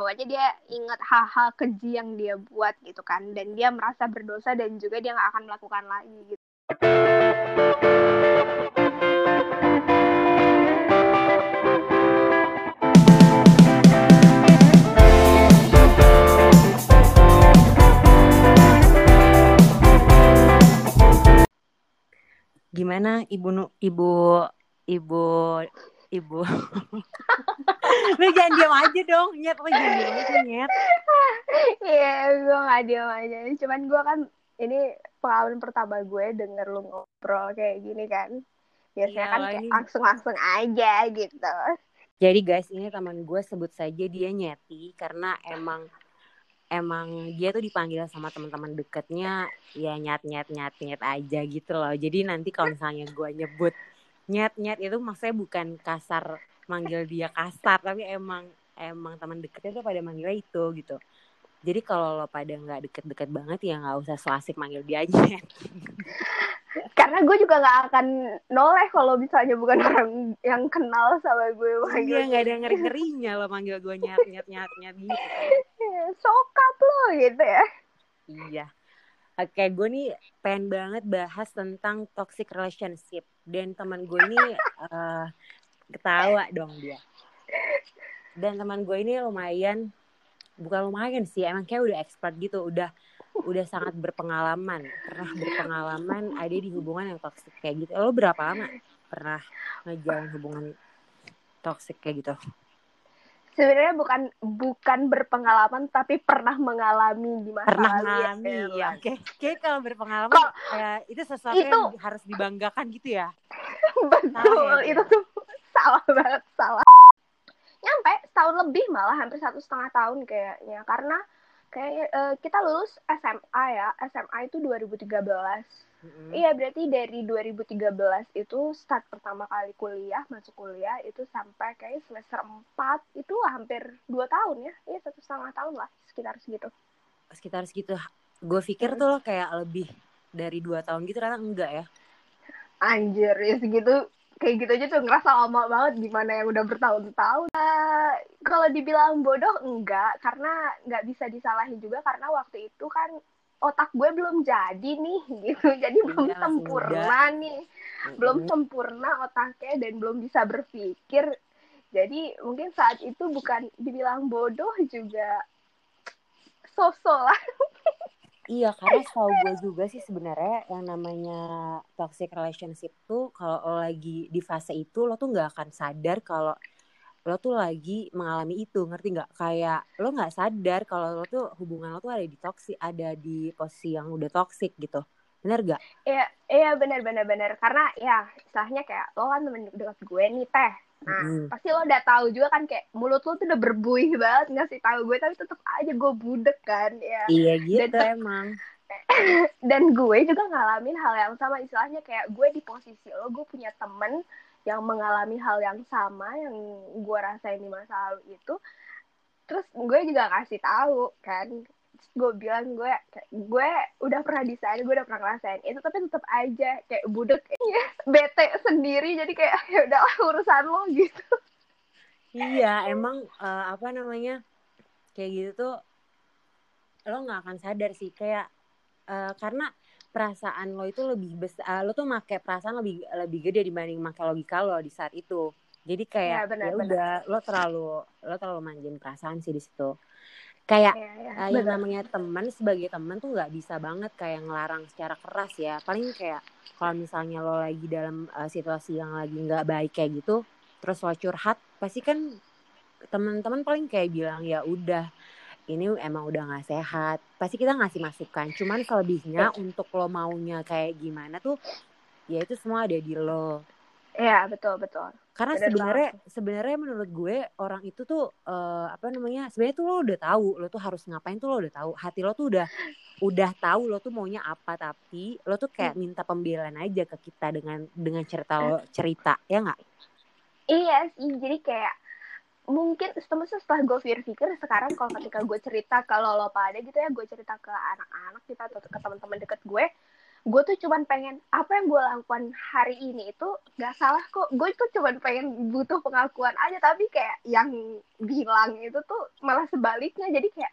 pokoknya dia inget hal-hal keji yang dia buat gitu kan. Dan dia merasa berdosa dan juga dia nggak akan melakukan lagi gitu. Gimana ibu ibu ibu ibu lu jangan diam aja dong nyet lu jangan diam aja nyet Iya, gue gak diam aja. Cuman gue kan ini pengalaman pertama gue denger lu ngobrol kayak gini kan. Biasanya Iya, kan lo kayak ini- langsung-langsung aja gitu. jadi guys ini teman gue sebut saja dia nyeti karena emang emang dia tuh dipanggil sama teman-teman deketnya ya nyat nyat nyat nyet aja gitu loh jadi nanti kalau misalnya gue nyebut nyet nyet itu maksudnya bukan kasar manggil dia kasar tapi emang emang teman deketnya tuh pada manggilnya itu gitu jadi kalau lo pada nggak deket-deket banget ya nggak usah so asik manggil dia nyet Karena gue juga gak akan noleh kalau misalnya bukan orang yang kenal sama gue. iya manggil nggak ada ngeri ngerinya lo manggil gue nyet nyet nyet nyet gitu Iya, Sokap lo gitu ya. Iya. Oke, gue nih pengen banget bahas tentang toxic relationship. Dan teman gue ini eh, ketawa dong dia. Dan teman gue ini lumayan, bukan lumayan sih, emang kayak udah expert gitu, udah udah sangat berpengalaman, pernah berpengalaman ada di hubungan yang toxic kayak gitu. Lo berapa lama pernah ngejalan hubungan toxic kayak gitu? Sebenarnya bukan bukan berpengalaman tapi pernah mengalami di masa Pernah lalu ya. mengalami Elah. ya. Oke, Oke, kalau berpengalaman Kok- eh, itu sesuatu itu- yang harus dibanggakan gitu ya. Betul, Salah ya, itu tuh salah banget, salah. Nyampe setahun lebih malah hampir satu setengah tahun kayaknya. Karena kayak eh, kita lulus SMA ya, SMA itu 2013. Mm-mm. Iya, berarti dari 2013 itu start pertama kali kuliah, masuk kuliah itu sampai kayak semester 4 itu hampir 2 tahun ya. Iya, satu setengah tahun lah, sekitar segitu. Sekitar segitu. Gue pikir tuh lo kayak lebih dari dua tahun gitu ternyata enggak ya. Anjir, ya segitu kayak gitu aja tuh ngerasa lama banget gimana yang udah bertahun-tahun. Eh, kalau dibilang bodoh enggak, karena nggak bisa disalahin juga karena waktu itu kan otak gue belum jadi nih gitu. Jadi belum Iya, masih sempurna nih. Belum Mm-mm. sempurna otaknya dan belum bisa berpikir. Jadi mungkin saat itu bukan dibilang bodoh juga sosok lah. Iya, karena setahu gue juga sih sebenarnya yang namanya toxic relationship tuh kalau lo lagi di fase itu lo tuh nggak akan sadar kalau lo tuh lagi mengalami itu, ngerti nggak? Kayak lo nggak sadar kalau lo tuh hubungan lo tuh ada di toxic, ada di posisi yang udah toxic gitu. Bener gak? Iya, iya benar benar benar. Karena ya istilahnya kayak lo kan temen dekat gue nih teh. Nah, Mm. pasti lo udah tahu juga kan kayak mulut lo tuh udah berbuih banget ngasih tahu gue tapi tetep aja gue budek kan ya. Iya gitu Dan- emang. Dan gue juga ngalamin hal yang sama istilahnya kayak gue di posisi lo gue punya temen yang mengalami hal yang sama yang gue rasain di masa lalu itu. Terus gue juga ngasih tahu kan gue bilang gue gue udah pernah di sana gue udah pernah ngerasain itu tapi tetep aja kayak budek Iya, bete sendiri jadi kayak ya udahlah urusan lo gitu Iya, emang eh, apa namanya kayak gitu tuh lo nggak akan sadar sih kayak eh, karena perasaan lo itu lebih besar, lo tuh make perasaan lebih lebih gede dibanding make logika lo di saat itu. Jadi Ya, kayak benar, ya benar. udah lo terlalu lo terlalu manjain perasaan sih di situ. Kayak ya, ya, eh, yang namanya teman sebagai teman tuh nggak bisa banget kayak ngelarang secara keras ya. Paling kayak kalau misalnya lo lagi dalam eh, situasi yang lagi nggak baik kayak gitu, terus lo curhat, pasti kan teman-teman paling kayak bilang ya udah ini emang udah nggak sehat. Pasti kita ngasih masukan. Cuman selebihnya untuk lo maunya kayak gimana tuh, ya itu semua ada di lo. ya betul betul Karena sebenarnya sebenarnya menurut gue orang itu tuh eh, apa namanya? Sebenarnya tuh lo udah tahu, lo tuh harus ngapain tuh lo udah tahu. Hati lo tuh udah udah tahu lo tuh maunya apa tapi lo tuh kayak minta pembelaan aja ke kita dengan dengan cerita lo cerita ya nggak? iya sih jadi kayak mungkin setelah setelah gue pikir-pikir sekarang kalau ketika gue cerita kalau lo pada gitu ya gue cerita ke anak-anak kita atau ke teman-teman deket gue gue tuh cuman pengen apa yang gue lakukan hari ini itu gak salah kok. Gue tuh cuman pengen butuh pengakuan aja tapi kayak yang bilang itu tuh malah sebaliknya. Jadi kayak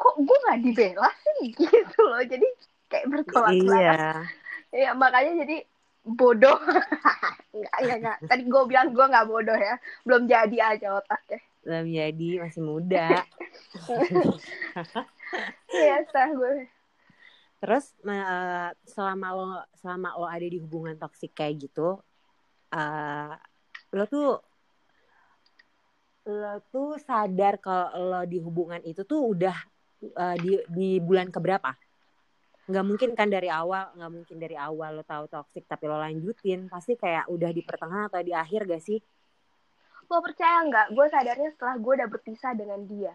kok gue nggak dibela sih? Gitu loh. Jadi kayak bertolak belakang iya. ya makanya jadi bodoh. Nggak nggak nggak tadi gue bilang gue nggak bodoh ya. Belum jadi aja otaknya belum jadi masih muda. Iya sah gue Terus uh, selama lo selama lo ada di hubungan toksik kayak gitu, uh, lo tuh lo tuh sadar kalau lo di hubungan itu tuh udah uh, di di bulan keberapa? Nggak mungkin kan dari awal, nggak mungkin dari awal lo tahu toksik tapi lo lanjutin, pasti kayak udah di pertengahan atau di akhir gak sih? Lo percaya nggak? Gue sadarnya setelah gue udah berpisah dengan dia.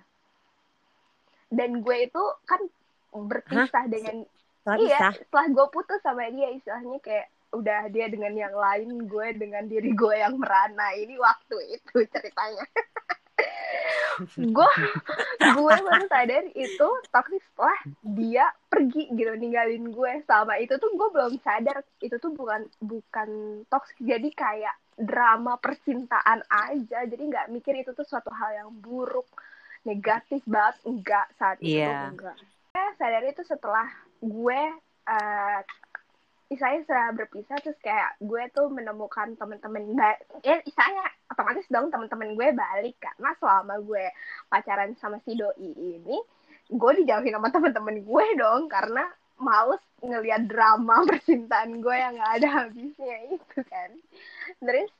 Dan gue itu kan berpisah Hah? dengan setelah iya pisah. setelah gue putus sama dia istilahnya kayak udah dia dengan yang lain gue dengan diri gue yang merana ini waktu itu ceritanya gue gue baru sadar itu toxic setelah dia pergi gitu ninggalin gue. Sama itu tuh gue belum sadar itu tuh bukan bukan toxic. Jadi kayak drama percintaan aja. Jadi nggak mikir itu tuh suatu hal yang buruk negatif banget. Enggak saat itu yeah. enggak saya sadar itu setelah gue uh, saya setelah berpisah terus kayak gue tuh menemukan teman-teman ya saya otomatis dong teman-teman gue balik karena selama gue pacaran sama si doi ini gue dijauhin sama teman-teman gue dong karena males ngelihat drama percintaan gue yang gak ada habisnya itu kan. Terus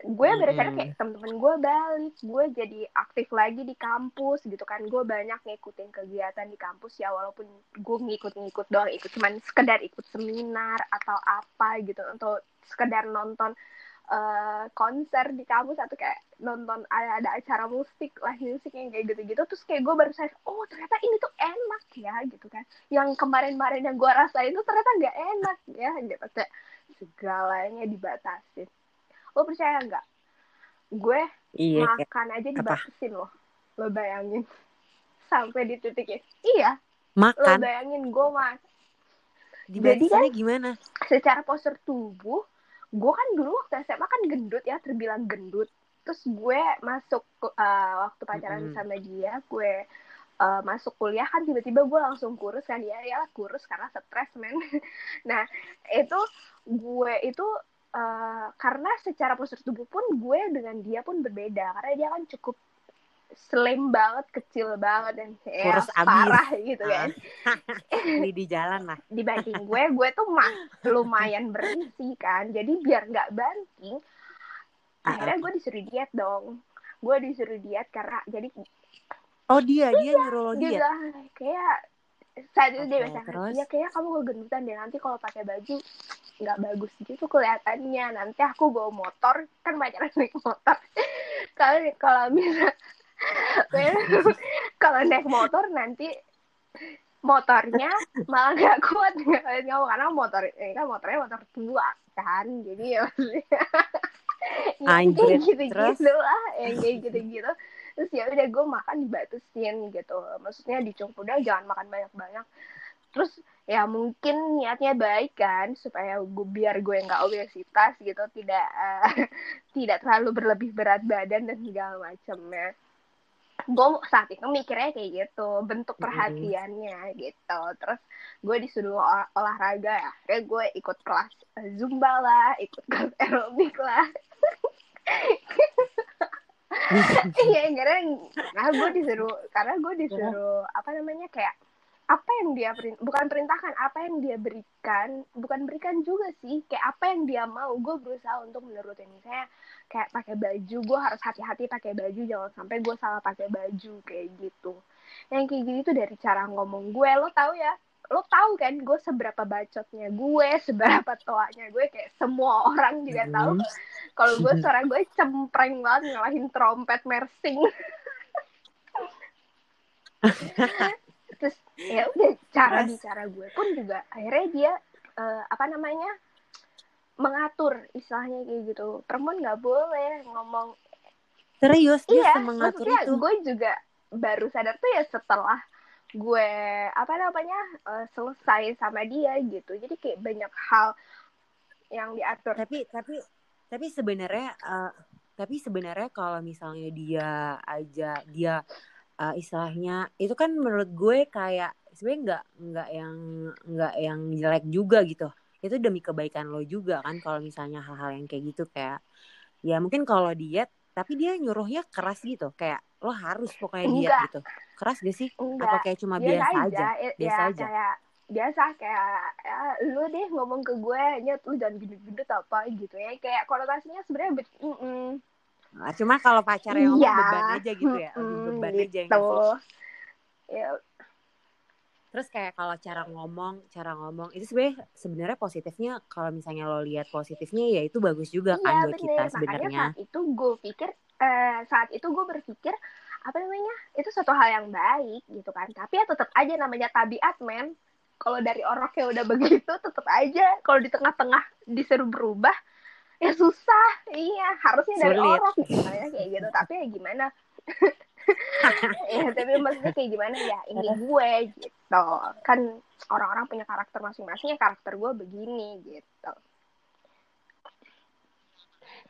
gue sadar kayak temen-temen gue balik gue jadi aktif lagi di kampus gitu kan. Gue banyak ngikutin kegiatan di kampus ya walaupun gue ngikut-ngikut doang. Ikut cuman sekedar ikut seminar atau apa gitu. Untuk sekedar nonton uh, konser di kampus atau kayak nonton ada, ada acara musik lah musik yang kayak gitu-gitu. Terus kayak gue baru sadar oh ternyata ini tuh enak ya gitu kan. Yang kemarin-kemarin yang gue rasain tuh ternyata nggak enak ya gitu. Kayak segalanya dibatasin lo percaya nggak? Gue iya, makan aja dibatasin loh. Lo bayangin. Sampai di titik itu iya. Makan. lo bayangin gue mas jadi kan gimana? secara postur tubuh gue kan dulu waktu SMA kan gendut ya terbilang gendut. Terus gue masuk uh, waktu pacaran mm -hmm. sama dia gue uh, masuk kuliah kan tiba-tiba gue langsung kurus kan. Ya ya kurus karena stres men. Nah itu gue itu uh, karena secara postur tubuh pun gue dengan dia pun berbeda karena dia kan cukup slim banget, kecil banget dan ya, parah gitu kan. di di jalan lah. Dibanding gue, gue tuh mah lumayan berisi kan. Jadi biar nggak banting, akhirnya gue disuruh diet dong. Gue disuruh diet karena jadi Oh dia, dia nyuruh lo diet. Dia kayak saat itu okay, dia bilang, ya kayak kamu kegendutan deh nanti kalau pakai baju nggak bagus gitu kelihatannya. Nanti aku bawa motor kan pacaran naik motor. Kalau kalau bisa kalau naik motor nanti motornya malah nggak kuat nggak karena motor ini kan motornya motor tua kan jadi ya yang kayak gitu gitu lah yang kayak gitu gitu terus ya udah gue makan dibatasin gitu. Maksudnya dicungkup udah jangan makan banyak banyak terus ya mungkin niatnya baik kan supaya gue biar gue nggak obesitas gitu tidak uh, tidak terlalu berlebih berat badan dan segala macamnya. Gue saat itu mikirnya kayak gitu bentuk perhatiannya gitu. Terus gue disuruh ol olahraga ya kayak gue ikut kelas zumba lah ikut kelas aerobik lah. Iya karena nah gue disuruh karena gue disuruh apa namanya kayak apa yang dia bukan perintahkan apa yang dia berikan bukan berikan juga sih kayak apa yang dia mau gue berusaha untuk menurutin. Misalnya kayak pakai baju gue harus hati-hati pakai baju jangan sampai gue salah pakai baju kayak gitu. Yang kayak gitu tuh dari cara ngomong gue. Lo tahu ya lo tahu kan gue seberapa bacotnya gue seberapa toanya gue kayak semua orang juga tahu hmm. kalau gue suara gue cempreng banget ngalahin trompet mersing terus ya udah cara bicara gue pun juga akhirnya dia uh, apa namanya mengatur istilahnya kayak gitu. Perempuan nggak boleh ngomong. Serius dia iya, mengatur itu? gue juga baru sadar tuh ya setelah gue apa namanya uh, selesai sama dia gitu. Jadi kayak banyak hal yang diatur. Tapi tapi tapi sebenarnya uh, tapi sebenarnya kalau misalnya dia aja dia uh, istilahnya itu kan menurut gue kayak sebenarnya nggak nggak yang nggak yang jelek juga gitu itu demi kebaikan lo juga kan kalau misalnya hal-hal yang kayak gitu kayak ya mungkin kalau diet tapi dia nyuruhnya keras gitu kayak lo harus pokoknya diet Enggak. gitu keras gak sih Enggak. apa kayak cuma biasa, biasa aja, aja? biasa ya, aja kayak biasa kayak ya, lu deh ngomong ke gue nyet lu jangan gendut-gendut apa gitu ya kayak konotasinya sebenarnya mm -mm. Nah, cuma kalau pacar yang ngomong iya. beban aja gitu ya mm, beban gitu. aja yang gitu. ya Terus kayak kalau cara ngomong, cara ngomong itu sebenarnya sebenarnya positifnya kalau misalnya lo lihat positifnya ya itu bagus juga iya, kan buat bener. kita sebenarnya. saat itu gue pikir eh, saat itu gue berpikir apa namanya itu suatu hal yang baik gitu kan. Tapi ya tetap aja namanya tabiat men. Kalau dari orang yang udah begitu tetap aja kalau di tengah-tengah disuruh berubah ya susah. Iya harusnya dari Sulit. orang gitu, kayak gitu. Tapi ya gimana? ya tapi maksudnya kayak gimana ya ini gue gitu kan orang-orang punya karakter masing-masing ya karakter gue begini gitu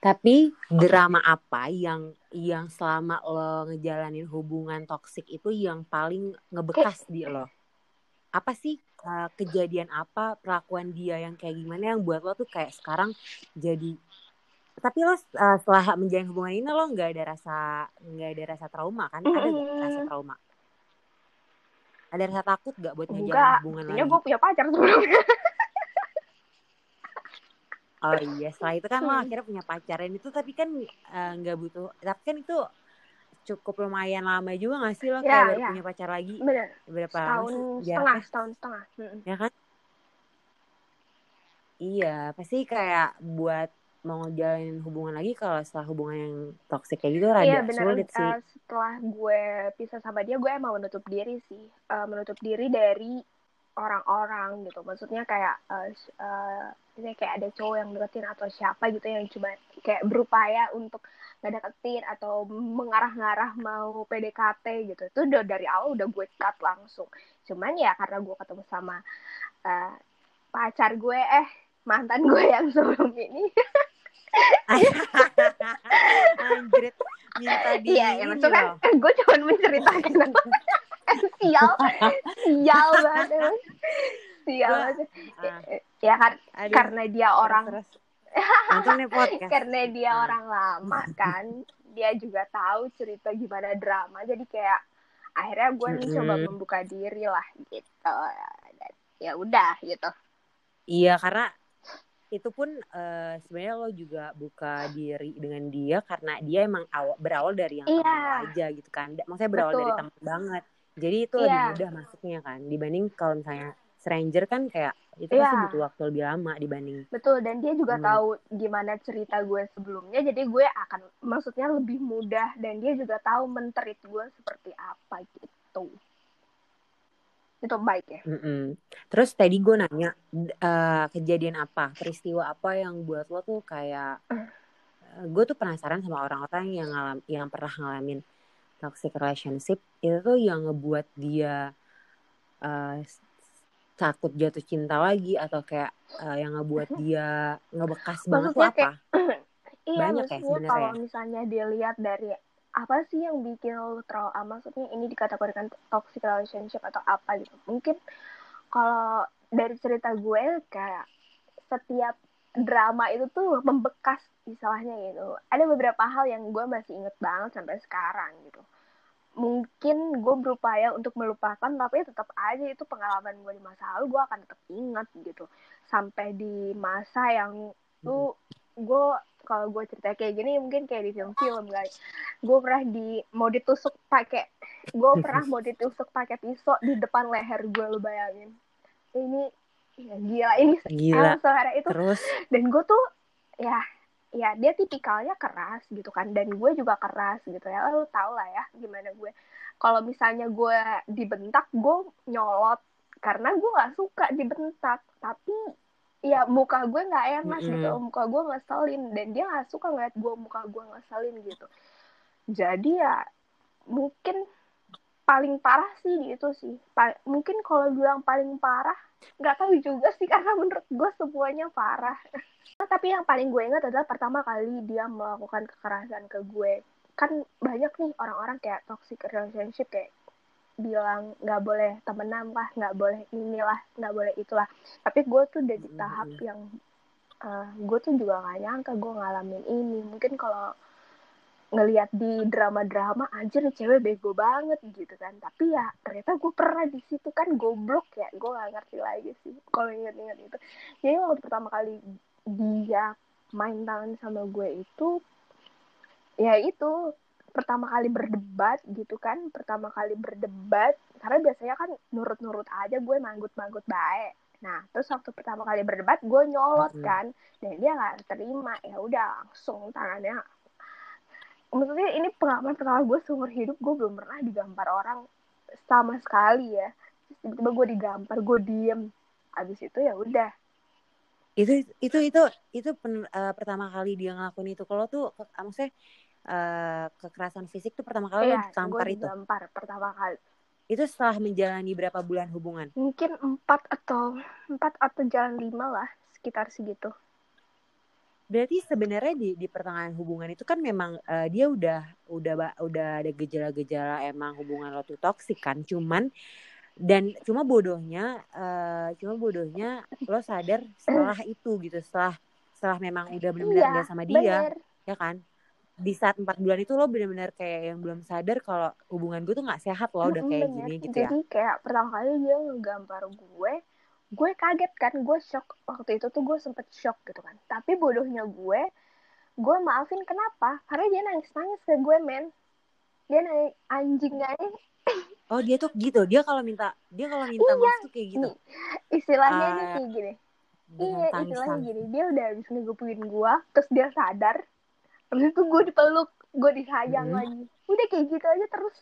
tapi drama apa yang yang selama lo ngejalanin hubungan toksik itu yang paling ngebekas di lo? Apa sih uh, kejadian apa perlakuan dia yang kayak gimana yang buat lo tuh kayak sekarang jadi tapi lo uh, setelah menjalin hubungan ini lo nggak ada rasa nggak ada rasa trauma kan ada rasa trauma ada rasa takut gak buat menjalin hubungan lagi? gue punya pacar sebelumnya. oh iya, setelah itu kan lo hmm. akhirnya punya pacar dan itu tapi kan nggak uh, butuh, tapi kan itu cukup lumayan lama juga gak sih lo ya, kayak ya. punya pacar lagi? Bener. Berapa setahun setengah, setahun setengah. Ya kan? Iya, pasti kayak buat mau ngejalanin hubungan lagi kalau setelah hubungan yang toxic kayak gitu rada iya, bener, sulit sih. Uh, setelah gue pisah sama dia, gue emang menutup diri sih, uh, menutup diri dari orang-orang gitu. Maksudnya kayak uh, uh, kayak ada cowok yang deketin atau siapa gitu yang coba kayak berupaya untuk ngedeketin atau mengarah-ngarah mau PDKT gitu. Itu udah dari awal udah gue cut langsung. Cuman ya karena gue ketemu sama uh, pacar gue eh mantan gue yang sebelum ini Anjrit, minta di Iya, ya maksudnya kan gue cuma menceritakan sial, sial banget. Sial banget. Uh, ya kan aduh, karena dia orang terus, karena dia uh. orang lama kan, dia juga tahu cerita gimana drama. Jadi kayak akhirnya gue mm -hmm. coba membuka diri lah gitu. ya udah gitu. Iya, karena itu pun uh, sebenarnya lo juga buka diri dengan dia karena dia emang awal berawal dari yang yeah. aja gitu kan maksudnya berawal Betul. dari teman banget jadi itu yeah. lebih iya. mudah masuknya kan dibanding kalau misalnya stranger kan kayak itu yeah. pasti butuh waktu lebih lama dibanding betul dan dia juga hmm. tahu gimana cerita gue sebelumnya jadi gue akan maksudnya lebih mudah dan dia juga tahu menterit gue seperti apa gitu itu baik ya. Mm -mm. Terus tadi gue nanya uh, kejadian apa, peristiwa apa yang buat lo tuh kayak uh, eh, gue tuh penasaran sama orang-orang yang ngalam, yang pernah ngalamin toxic relationship itu tuh yang ngebuat dia uh, takut jatuh cinta lagi atau kayak uh, yang ngebuat dia ngebekas banget tuh apa? Kayak, iya, Banyak ya sebenarnya. Kalau misalnya dilihat dari apa sih yang bikin lo trauma maksudnya ini dikategorikan toxic relationship atau apa gitu mungkin kalau dari cerita gue kayak setiap drama itu tuh membekas istilahnya gitu ada beberapa hal yang gue masih inget banget sampai sekarang gitu mungkin gue berupaya untuk melupakan tapi tetap aja itu pengalaman gue di masa lalu gue akan tetap ingat gitu. Sampai di masa yang tuh gue kalau gue cerita kayak gini mungkin kayak di film-film guys. Gue pernah di mau ditusuk pakai gue pernah mau ditusuk pakai pisau di depan leher gue lo bayangin. Ini ya, gila ini gila. suara itu terus? dan gue tuh ya ya dia tipikalnya keras gitu kan dan gue juga keras gitu ya. Lo tau lah ya gimana gue. Kalau misalnya gue dibentak gue nyolot. Karena gue gak suka dibentak. Tapi ya muka gue nggak enak mm -hmm. gitu muka gue ngeselin. Dan dia nggak suka ngeliat gue muka gue ngeselin gitu. Jadi ya mungkin paling parah sih di itu sih. Pa mungkin kalau bilang paling parah nggak tahu juga sih. Karena menurut gue semuanya parah tapi yang paling gue ingat adalah pertama kali dia melakukan kekerasan ke gue. Kan banyak nih orang-orang kayak toxic relationship kayak bilang nggak boleh temenan lah nggak boleh inilah nggak boleh itulah tapi gue tuh udah di tahap mm -hmm. yang uh, gue tuh juga gak nyangka gue ngalamin ini. Mungkin kalau ngelihat di drama-drama anjir cewek bego banget gitu kan. Tapi ya ternyata gue pernah di situ kan goblok ya. Gue gak ngerti lagi sih kalau inget-inget itu. Jadi waktu pertama kali dia main tangan sama gue itu ya itu pertama kali berdebat gitu kan pertama kali berdebat karena biasanya kan nurut-nurut aja gue manggut-manggut baik nah terus waktu pertama kali berdebat gue nyolot kan dan dia nggak terima ya udah langsung tangannya. Maksudnya ini pengalaman pertama gue seumur hidup gue belum pernah digampar orang sama sekali ya. Tiba-tiba gue digampar gue diem. Abis itu ya udah itu itu itu itu pen, uh, pertama kali dia ngelakuin itu. Kalau tuh maksudnya uh, kekerasan fisik tuh pertama kali iya, digampar itu digampar pertama kali. Itu setelah menjalani berapa bulan hubungan? Mungkin empat atau empat atau jalan lima lah sekitar segitu. Berarti sebenarnya di di pertengahan hubungan itu kan memang uh, dia udah udah udah ada gejala-gejala emang hubungan lo tuh toksik kan? Cuman dan cuma bodohnya uh, cuma bodohnya lo sadar setelah itu gitu setelah setelah memang udah benar-benar iya, sama dia bener. ya kan? Di saat empat bulan itu lo benar-benar kayak yang belum sadar kalau hubungan gue tuh nggak sehat lo udah kayak bener. gini gitu jadi, ya. Jadi kayak pertama kali dia ngegampar gue gue kaget kan gue shock. Waktu itu tuh gue sempet shock gitu kan. Tapi bodohnya gue gue maafin kenapa? Karena dia nangis nangis ke gue men. Dia nangis anjing guys oh dia tuh gitu. Dia kalau minta dia kalau minta iya, maaf tuh kayak gitu. Istilahnya uh, ini kayak gini. iya istilahnya gini. Dia udah habis ngegupin gue terus dia sadar. Terus itu gue dipeluk gue disayang hmm. lagi. Udah kayak gitu aja terus.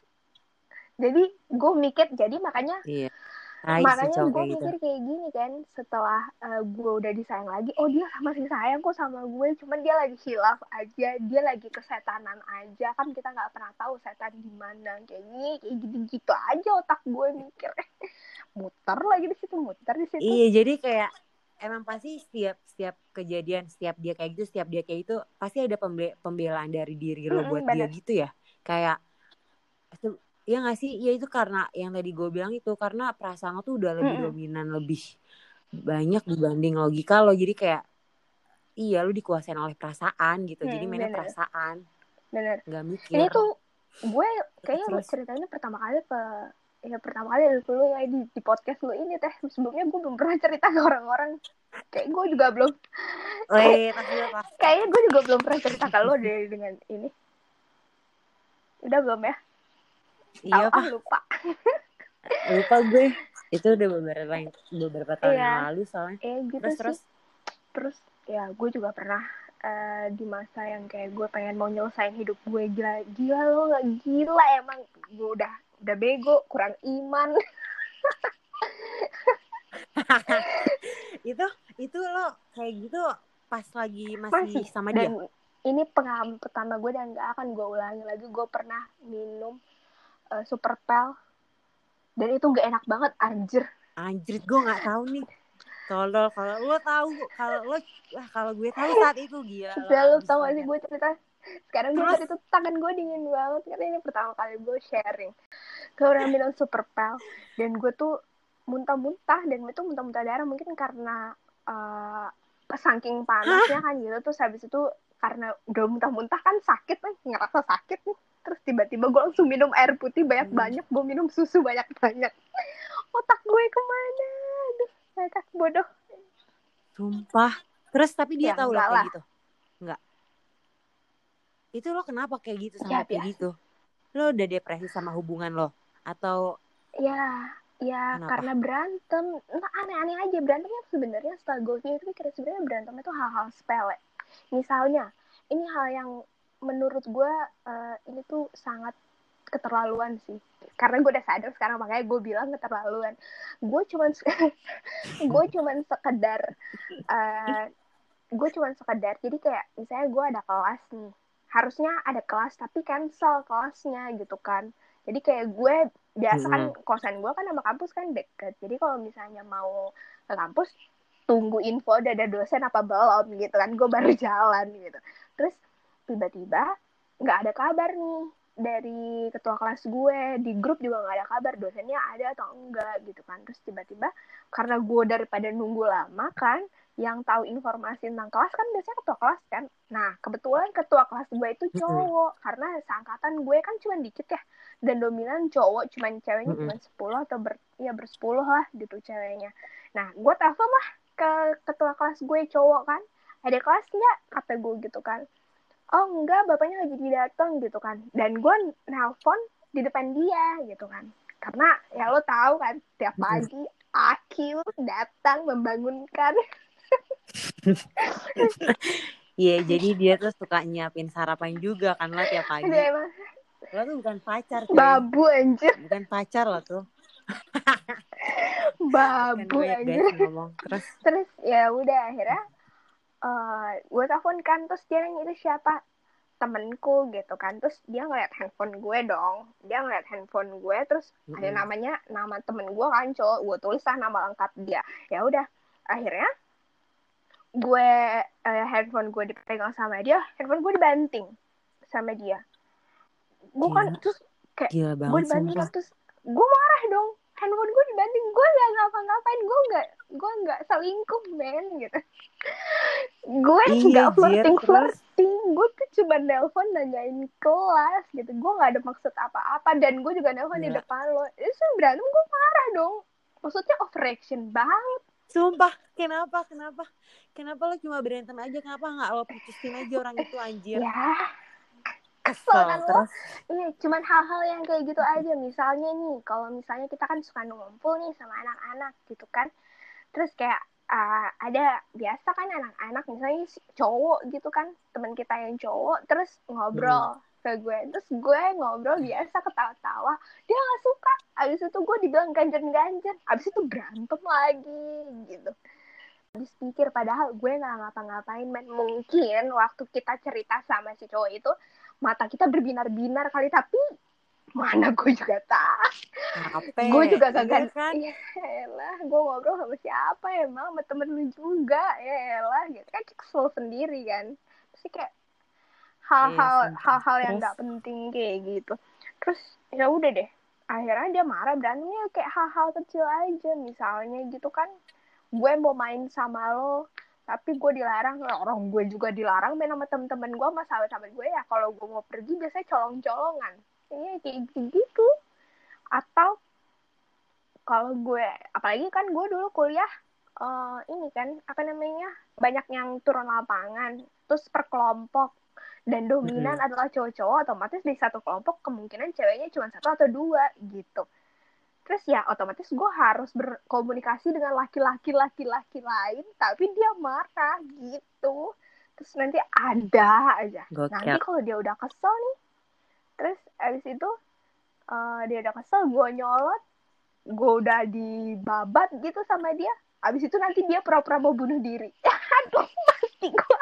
Jadi gue mikir jadi makanya iya Nice, makanya gue gitu. mikir kayak gini kan setelah uh, gue udah disayang lagi oh dia masih sayang kok sama gue cuman dia lagi hilaf aja dia lagi kesetanan aja kan kita nggak pernah tahu setan di mana kayak gini kayak gitu gitu aja otak gue mikir muter lagi di situ muter di situ iya jadi kayak emang pasti setiap setiap kejadian setiap dia kayak gitu setiap dia kayak itu pasti ada pembe pembelaan dari diri lo mm -hmm, buat bener. dia gitu ya kayak Iya gak sih? Ya itu karena yang tadi gue bilang itu karena perasaan lo tuh udah lebih mm -hmm. dominan lebih banyak dibanding logika lo jadi kayak iya lo dikuasain oleh perasaan gitu. Hmm, jadi mainnya bener. perasaan. Bener. Gak mikir. Ini tuh gue kayaknya Terus, ceritanya pertama kali ke ya pertama kali dulu ya di, di podcast lo ini teh sebelumnya gue belum pernah cerita ke orang-orang kayak gue juga belum iya, kayaknya gue juga belum pernah cerita ke lo deh dengan ini udah belum ya iya apa lupa. Lupa gue. Itu udah beberapa beberapa tahun iya. yang lalu soalnya. Eh, gitu terus sih. terus terus ya gue juga pernah uh, di masa yang kayak gue pengen mau nyelesain hidup gue gila. Gila lo nggak gila. Emang gue udah udah bego kurang iman. Itu itu lo kayak gitu pas lagi masih, masih. sama dia? dan ini pengalaman pertama gue dan gak akan gue ulangi lagi. Gue pernah minum uh, super pel dan itu gak enak banget anjir. Anjir gue nggak tahu nih. Kalau kalau lo tahu kalau lo wah kalau gue tahu saat itu gila udah lo tau gak sih gue cerita. Sekarang gue cerita tangan gue dingin banget. Karena ini pertama kali gue sharing. Gue udah minum super pel dan gue tuh muntah-muntah dan itu muntah-muntah darah. Mungkin karena uh, saking panasnya Hah? kan gitu. Terus habis itu karena udah muntah-muntah kan sakit nih. Ngerasa sakit nih terus tiba-tiba gue langsung minum air putih banyak-banyak gue minum susu banyak-banyak. Otak gue ke mana? Aduh saya bodoh. Sumpah. Terus tapi dia ya, tahu lah kayak gitu? Enggak. Itu lo kenapa kayak gitu sama ya, kayak biasa. gitu? Lo udah depresi sama hubungan lo? Atau ya ya kenapa? karena berantem. Nah, aneh-aneh aja. Berantemnya sebenarnya setelah gue itu kira sebenarnya berantem itu hal-hal sepele. Misalnya ini hal yang menurut gue uh, ini tuh sangat keterlaluan sih. Karena gue udah sadar sekarang makanya gue bilang keterlaluan. Gue cuman gue cuman sekedar uh, gue cuman sekedar jadi kayak misalnya gue ada kelas nih harusnya ada kelas tapi cancel kelasnya gitu kan. Jadi kayak gue biasa kan Mm-mm. kosan gue kan sama kampus kan deket. Jadi kalau misalnya mau ke kampus tunggu info dari dosen apa belum gitu kan gue baru jalan gitu. Terus tiba-tiba nggak ada kabar nih dari ketua kelas gue. Di grup juga nggak ada kabar dosennya ada atau enggak gitu kan. Terus tiba-tiba karena gue daripada nunggu lama kan yang tahu informasi tentang kelas kan biasanya ketua kelas kan. Nah kebetulan ketua kelas gue itu cowok. Karena seangkatan gue kan cuma dikit ya. Dan dominan cowok cuman ceweknya cuma 10 atau ber, ya bersepuluh lah gitu ceweknya. Nah gue telepon lah ke ketua kelas gue cowok kan. Ada kelas nggak? Kata gue gitu kan oh enggak bapaknya lagi datang gitu kan dan gue nelpon di depan dia gitu kan karena ya lo tahu kan tiap Mm-mm. pagi Akil datang membangunkan Iya, jadi dia tuh suka nyiapin sarapan juga kan lo tiap pagi. Emang Lo tuh bukan pacar, cuy. babu anjir Bukan pacar lo tuh. Kan babu banyak anjir ngomong. Terus, terus ya udah akhirnya eh gue telepon kan terus dia nanya itu siapa? Temenku gitu kan. Terus dia ngeliat handphone gue dong. Dia ngeliat handphone gue terus ada Mm-mm. namanya nama temen gue kan cowok. Gue tulis lah nama lengkap dia. Ya udah akhirnya gue eh, handphone gue dipegang sama dia handphone gue dibanting sama dia. Gue kan terus kayak gue dibanting terus gue marah dong handphone gue dibanting gue nggak ngapa-ngapain gue nggak gue nggak selingkuh men gitu gue Iya, nggak Jir. flirting Terus? flirting gue tuh cuma nelpon nanyain kelas gitu gue nggak ada maksud apa-apa dan gue juga nelpon di Gila. depan lo itu berantem gue marah dong maksudnya overreaction banget Sumpah, kenapa? Kenapa? Kenapa lo cuma berantem aja? Kenapa nggak lo putusin aja orang itu anjir? ya Kesel. kan lo. Iya, cuman hal-hal yang kayak gitu aja. Misalnya nih, kalau misalnya kita kan suka ngumpul nih sama anak-anak gitu kan. Terus kayak uh, ada biasa kan anak-anak misalnya cowok gitu kan, teman kita yang cowok terus ngobrol ke gue. Terus gue ngobrol biasa ketawa-tawa. Dia gak suka. Abis itu gue dibilang ganjen-ganjen. Abis itu berantem lagi gitu. Habis pikir padahal gue gak ngapa-ngapain men. Mungkin waktu kita cerita sama si cowok itu mata kita berbinar-binar kali tapi mana gue juga tahu. Apa? gue juga Iya kagak kan? ya elah gue ngobrol sama siapa emang sama temen lu juga ya elah gitu kan kesel sendiri kan. Terus kayak hal-hal Iya, hal-hal yang nggak penting kayak gitu. Terus ya udah deh akhirnya dia marah berantemnya kayak hal-hal kecil aja misalnya gitu kan. Gue mau main sama lo tapi gue dilarang orang gue juga dilarang main sama temen-temen gue sama sahabat-sahabat gue ya. Kalau gue mau pergi biasanya colong-colongan. Iya kayak gitu atau kalau gue apalagi kan gue dulu kuliah eh, ini kan apa namanya banyak yang turun lapangan terus per kelompok. Dan dominan adalah cowok-cowok otomatis di satu kelompok kemungkinan ceweknya cuma satu atau dua gitu terus ya otomatis gue harus berkomunikasi dengan laki-laki laki-laki lain tapi dia marah gitu. Terus nanti ada aja. Gokil. nanti kalau dia udah kesel nih terus abis itu eh, dia udah kesel gue nyolot gue udah dibabat gitu sama dia abis itu nanti dia pura-pura mau bunuh diri. Aduh mati gue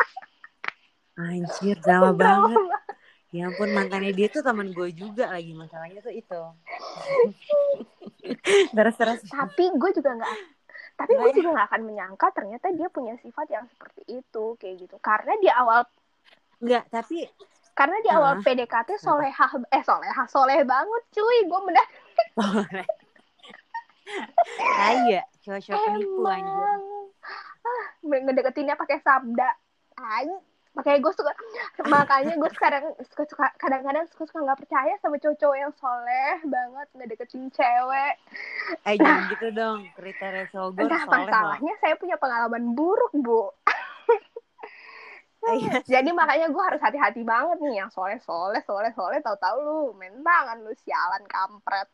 Anjir, drama. banget. Ya ampun, mantannya dia tuh teman gue juga lagi. Masalahnya tuh itu. Terus-terus. tapi gue juga nggak tapi gue Nggak ya? juga nggak akan menyangka ternyata dia punya sifat yang seperti itu kayak gitu karena di awal Enggak, tapi karena di awal Ah, PDKT solehah eh solehah soleh banget cuy gue bener Ayo, cowok-cowok penipu anjir. emang ah, ngedeketinnya pakai sabda Ay, makanya gue suka makanya gue sekarang suka suka kadang-kadang suka suka nggak percaya sama cowok-cowok yang soleh banget ngedeketin cewek Eh, jangan gitu dong. Kriteria cowok apa soleh loh. salahnya saya punya pengalaman buruk bu Iya. jadi makanya gue harus hati-hati banget nih yang soleh soleh soleh soleh tahu-tahu lu main tangan lu sialan kampret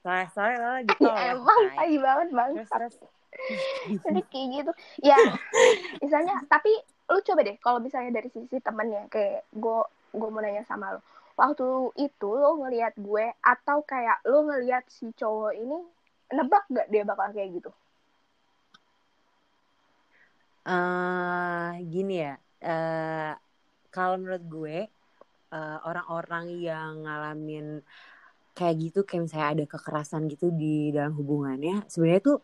Soleh-soleh lo gitu. ya, emang tai banget bang Terus, terus. jadi kayak gitu ya misalnya tapi lu coba deh kalau misalnya dari sisi temen ya kayak gue gue mau nanya sama lu waktu itu lu ngelihat gue atau kayak lu ngelihat si cowok ini nebak gak dia bakal kayak gitu eh gini ya. eh kalau menurut gue, eh, orang-orang yang ngalamin kayak gitu kayak misalnya ada kekerasan gitu di dalam hubungannya sebenarnya tuh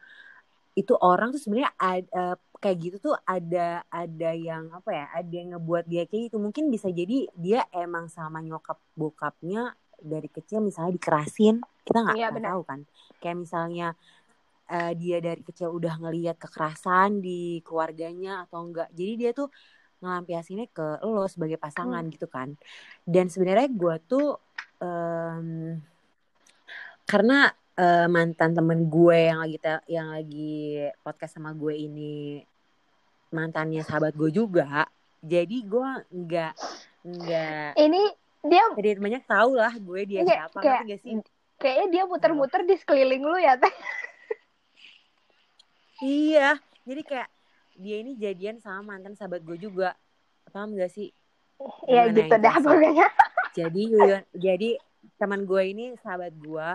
itu orang tuh sebenarnya ada kayak gitu tuh ada ada yang apa ya ada yang ngebuat dia kayak gitu. Mungkin bisa jadi dia emang sama nyokap bokapnya dari kecil misalnya dikerasin. Kita nggak Iya, tahu kan. Kayak misalnya eh, dia dari kecil udah ngelihat kekerasan di keluarganya atau enggak jadi dia tuh ngelampiasinnya ke lo sebagai pasangan gitu kan. Dan sebenarnya gue tuh em, karena eh, mantan temen gue yang lagi yang lagi podcast sama gue ini mantannya sahabat gue juga jadi gue nggak nggak Ini dia jadi banyak tahu lah gue dia Iya, siapa kayak- gak sih kayaknya dia muter-muter di sekeliling lu ya, Teh. iya jadi kayak dia ini jadian sama mantan sahabat gue juga paham gak sih Iya gitu dah pokoknya. jadi jadi teman gue ini sahabat gue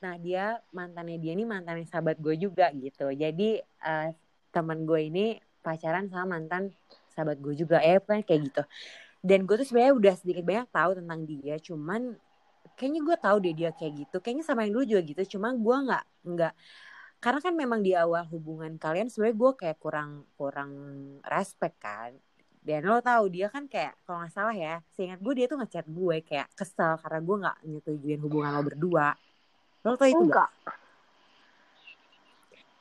nah dia mantannya dia ini mantannya sahabat gue juga gitu jadi eh, teman gue ini pacaran sama mantan sahabat gue juga ya pokoknya kayak gitu. Dan gue tuh sebenarnya udah sedikit banyak tahu tentang dia cuman kayaknya gue tahu deh dia kayak gitu. Kayaknya sama yang dulu juga gitu cuma gue nggak nggak karena kan memang di awal hubungan kalian sebenarnya gue kayak kurang kurang respect kan. Dan lo tahu dia kan kayak kalau nggak salah ya seingat gue dia tuh ngechat gue kayak kesel karena gue nggak nyetujuin hubungan lo berdua. Lo tau itu gak?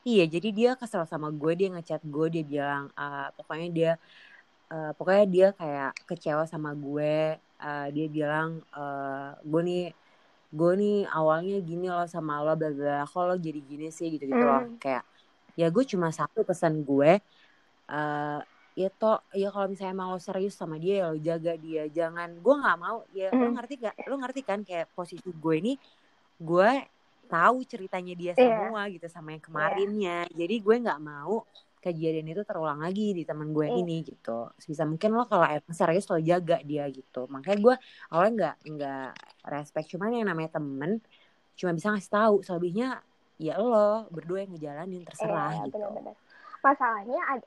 Iya, jadi dia kesel sama gue, dia ngechat gue, dia bilang eh, pokoknya dia eh, pokoknya dia kayak kecewa sama gue. Eh, dia bilang eh, gue nih gue nih awalnya gini loh sama lo bla bla lo jadi gini sih gitu gitu loh Hmm. kayak ya gue cuma satu pesan gue eh ya toh ya kalau misalnya emang lo serius sama dia ya lo jaga dia jangan gue nggak mau ya lo Hmm. ngerti gak lo ngerti kan kayak posisi gue ini gue tahu ceritanya dia Iya. semua gitu sama yang kemarinnya jadi gue nggak mau kejadian itu terulang lagi di teman gue Iya. ini gitu sebisa mungkin lo kalau emang serius lo jaga dia gitu makanya gue awalnya nggak nggak respect cuman yang namanya temen cuma bisa ngasih tahu selebihnya ya lo berdua yang ngejalanin terserah Iya, gitu. Masalahnya ada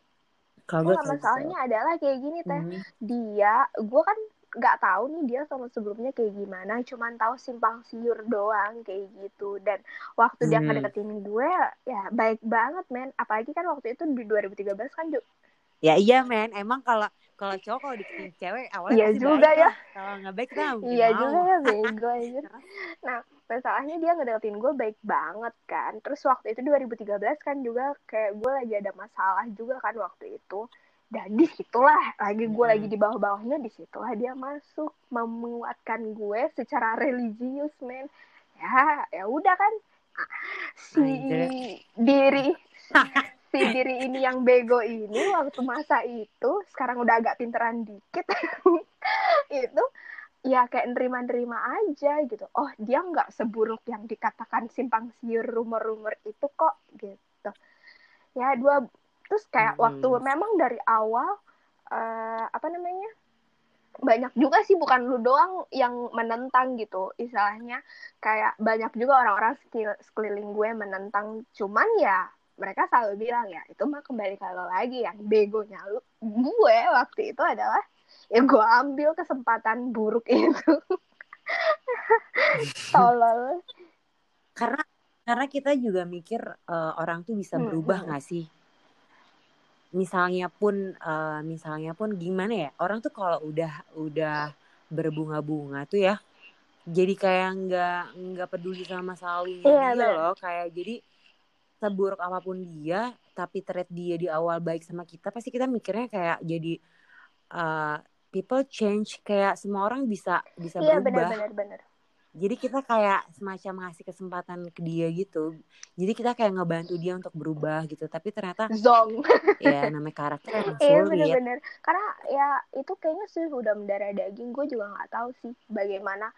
kalau gue Enggak, masalahnya adalah kayak gini teh. Hmm. Dia, gue kan nggak tahu nih dia sama sebelumnya kayak gimana. Cuman tahu simpang siur doang kayak gitu. Dan waktu dia Hmm. ngedeketin gue, ya baik banget men. Apalagi kan waktu itu di 2013 kan ju- ya iya men emang kalau kalau cowok kalau deketin cewek awalnya Iya juga baik ya. kalau nggak baik mungkin Iya juga ya bego aja. Nah, masalahnya dia ngedeketin gue baik banget kan. Terus waktu itu 2013 kan juga kayak gue lagi ada masalah juga kan waktu itu. Dan di situlah lagi gue Hmm. lagi di bawah-bawahnya di situlah dia masuk menguatkan gue secara religius men. Ya, ya udah kan. Si diri si diri ini yang bego ini waktu masa itu sekarang udah agak pinteran dikit itu ya kayak nerima-nerima aja gitu. Oh, dia nggak seburuk yang dikatakan simpang siur rumor-rumor itu kok gitu. Ya, dua terus kayak Hmm. waktu memang dari awal eh, apa namanya? banyak juga sih bukan lu doang yang menentang gitu istilahnya kayak banyak juga orang-orang sekeliling gue menentang cuman ya mereka selalu bilang ya itu mah kembali ke lo lagi yang begonya lu gue waktu itu adalah ya gue ambil kesempatan buruk itu tolol karena karena kita juga mikir eh, orang tuh bisa Hmm, berubah hmm. nggak sih misalnya pun eh, misalnya pun gimana ya orang tuh kalau udah udah berbunga-bunga tuh ya jadi kayak nggak nggak peduli sama lalunya Iya, dia loh kayak jadi seburuk apa pun dia tapi treat dia di awal baik sama kita pasti kita mikirnya kayak jadi eh, people change kayak semua orang bisa bisa iya berubah. benar-benar benar jadi kita kayak semacam ngasih kesempatan ke dia gitu. Jadi kita kayak ngebantu dia untuk berubah gitu. Tapi ternyata zong. Ya namanya karakter emang Iya sulit. bener-bener. Karena ya itu kayaknya sih udah mendarah daging. Gue juga nggak tahu sih bagaimana.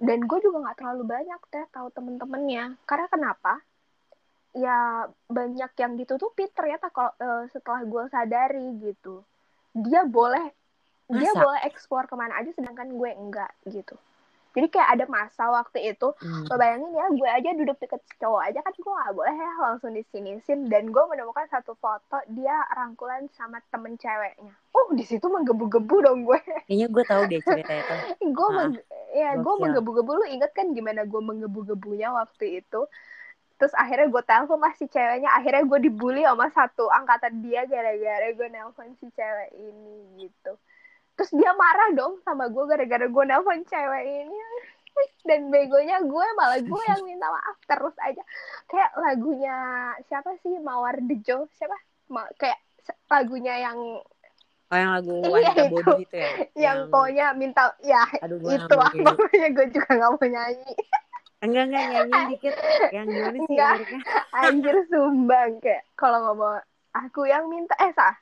Dan gue juga nggak terlalu banyak teh tahu temen-temennya. Karena kenapa? Ya banyak yang ditutupi ternyata kalau eh, setelah gue sadari gitu. Dia boleh dia Masa? boleh ekspor ke mana aja sedangkan gue enggak gitu jadi kayak ada masa waktu itu hmm. lo bayangin ya gue aja duduk deket cowok aja kan gue gak boleh ya langsung di sini sin dan gue menemukan satu foto dia rangkulan sama temen ceweknya. Oh di situ menggebu-gebu dong gue. Kayaknya gue tahu deh cerita itu. Gue ya gue menggebu-gebu. Lu inget kan gimana gue menggebu-gebunya waktu itu? Terus akhirnya gue telepon lah si ceweknya. Akhirnya gue dibully sama satu angkatan dia gara-gara gue nelpon si cewek ini gitu terus dia marah dong sama gue gara-gara gue nelpon cewek ini dan begonya gue malah gue yang minta maaf terus aja kayak lagunya siapa sih Mawar Dejo siapa Ma kayak lagunya yang Oh yang lagu iya, wanita bodoh itu ya? Yang, yang pokoknya minta ya Aduh, itu lah pokoknya gue juga gak mau nyanyi. Enggak enggak nyanyi dikit. Yang gimana sih enggak. Anjir sumbang kayak kalau ngomong aku yang minta eh sah.